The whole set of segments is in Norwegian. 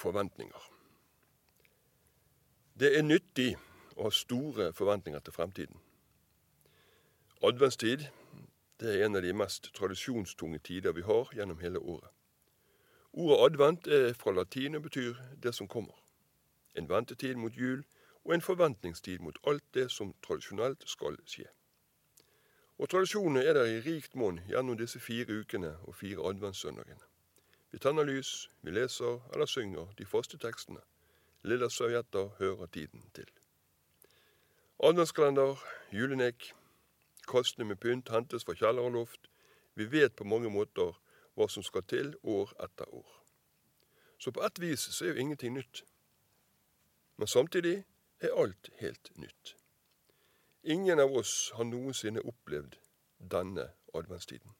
forventninger. Det er nyttig å ha store forventninger til fremtiden. Adventstid det er en av de mest tradisjonstunge tider vi har gjennom hele året. Ordet advent er fra latin og betyr 'det som kommer'. En ventetid mot jul og en forventningstid mot alt det som tradisjonelt skal skje. Og tradisjonene er der i rikt monn gjennom disse fire ukene og fire adventssøndagene. Vi tenner lys, vi leser eller synger de faste tekstene. Lille servietter hører tiden til. Adventskalender, julenek, kastene med pynt hentes fra kjeller og loft. Vi vet på mange måter hva som skal til år etter år. Så på ett vis så er jo ingenting nytt. Men samtidig er alt helt nytt. Ingen av oss har noensinne opplevd denne adventstiden.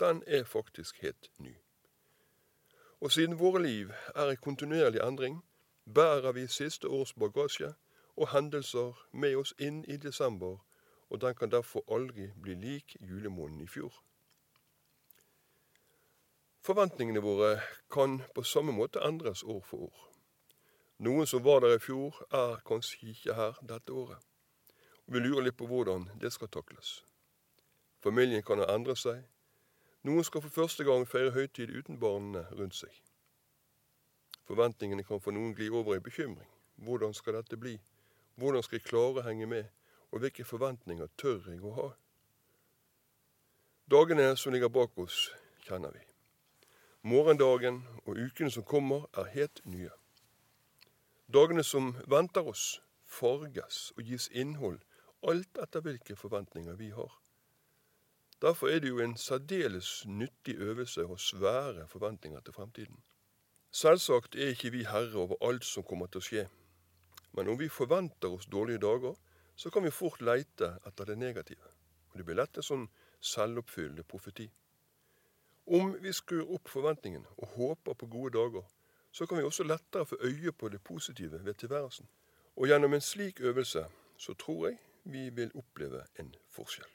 Den er faktisk helt ny. Og siden våre liv er i kontinuerlig endring, bærer vi siste års bagasje og hendelser med oss inn i desember, og den kan derfor aldri bli lik julemåneden i fjor. Forventningene våre kan på samme måte endres år for år. Noen som var der i fjor, er kanskje ikke her dette året. Og vi lurer litt på hvordan det skal takles. Familien kan ha endret seg, noen skal for første gang feire høytid uten barna rundt seg. Forventningene kan for noen gli over i bekymring. Hvordan skal dette bli? Hvordan skal jeg klare å henge med? Og hvilke forventninger tør jeg å ha? Dagene som ligger bak oss, kjenner vi. Morgendagen og ukene som kommer, er helt nye. Dagene som venter oss, farges og gis innhold, alt etter hvilke forventninger vi har. Derfor er det jo en særdeles nyttig øvelse å svære forventninger til fremtiden. Selvsagt er ikke vi herre over alt som kommer til å skje. Men om vi forventer oss dårlige dager, så kan vi fort leite etter det negative. Og det blir lett en sånn selvoppfyllende profeti. Om vi skrur opp forventningene og håper på gode dager, så kan vi også lettere få øye på det positive ved tilværelsen. Og gjennom en slik øvelse så tror jeg vi vil oppleve en forskjell.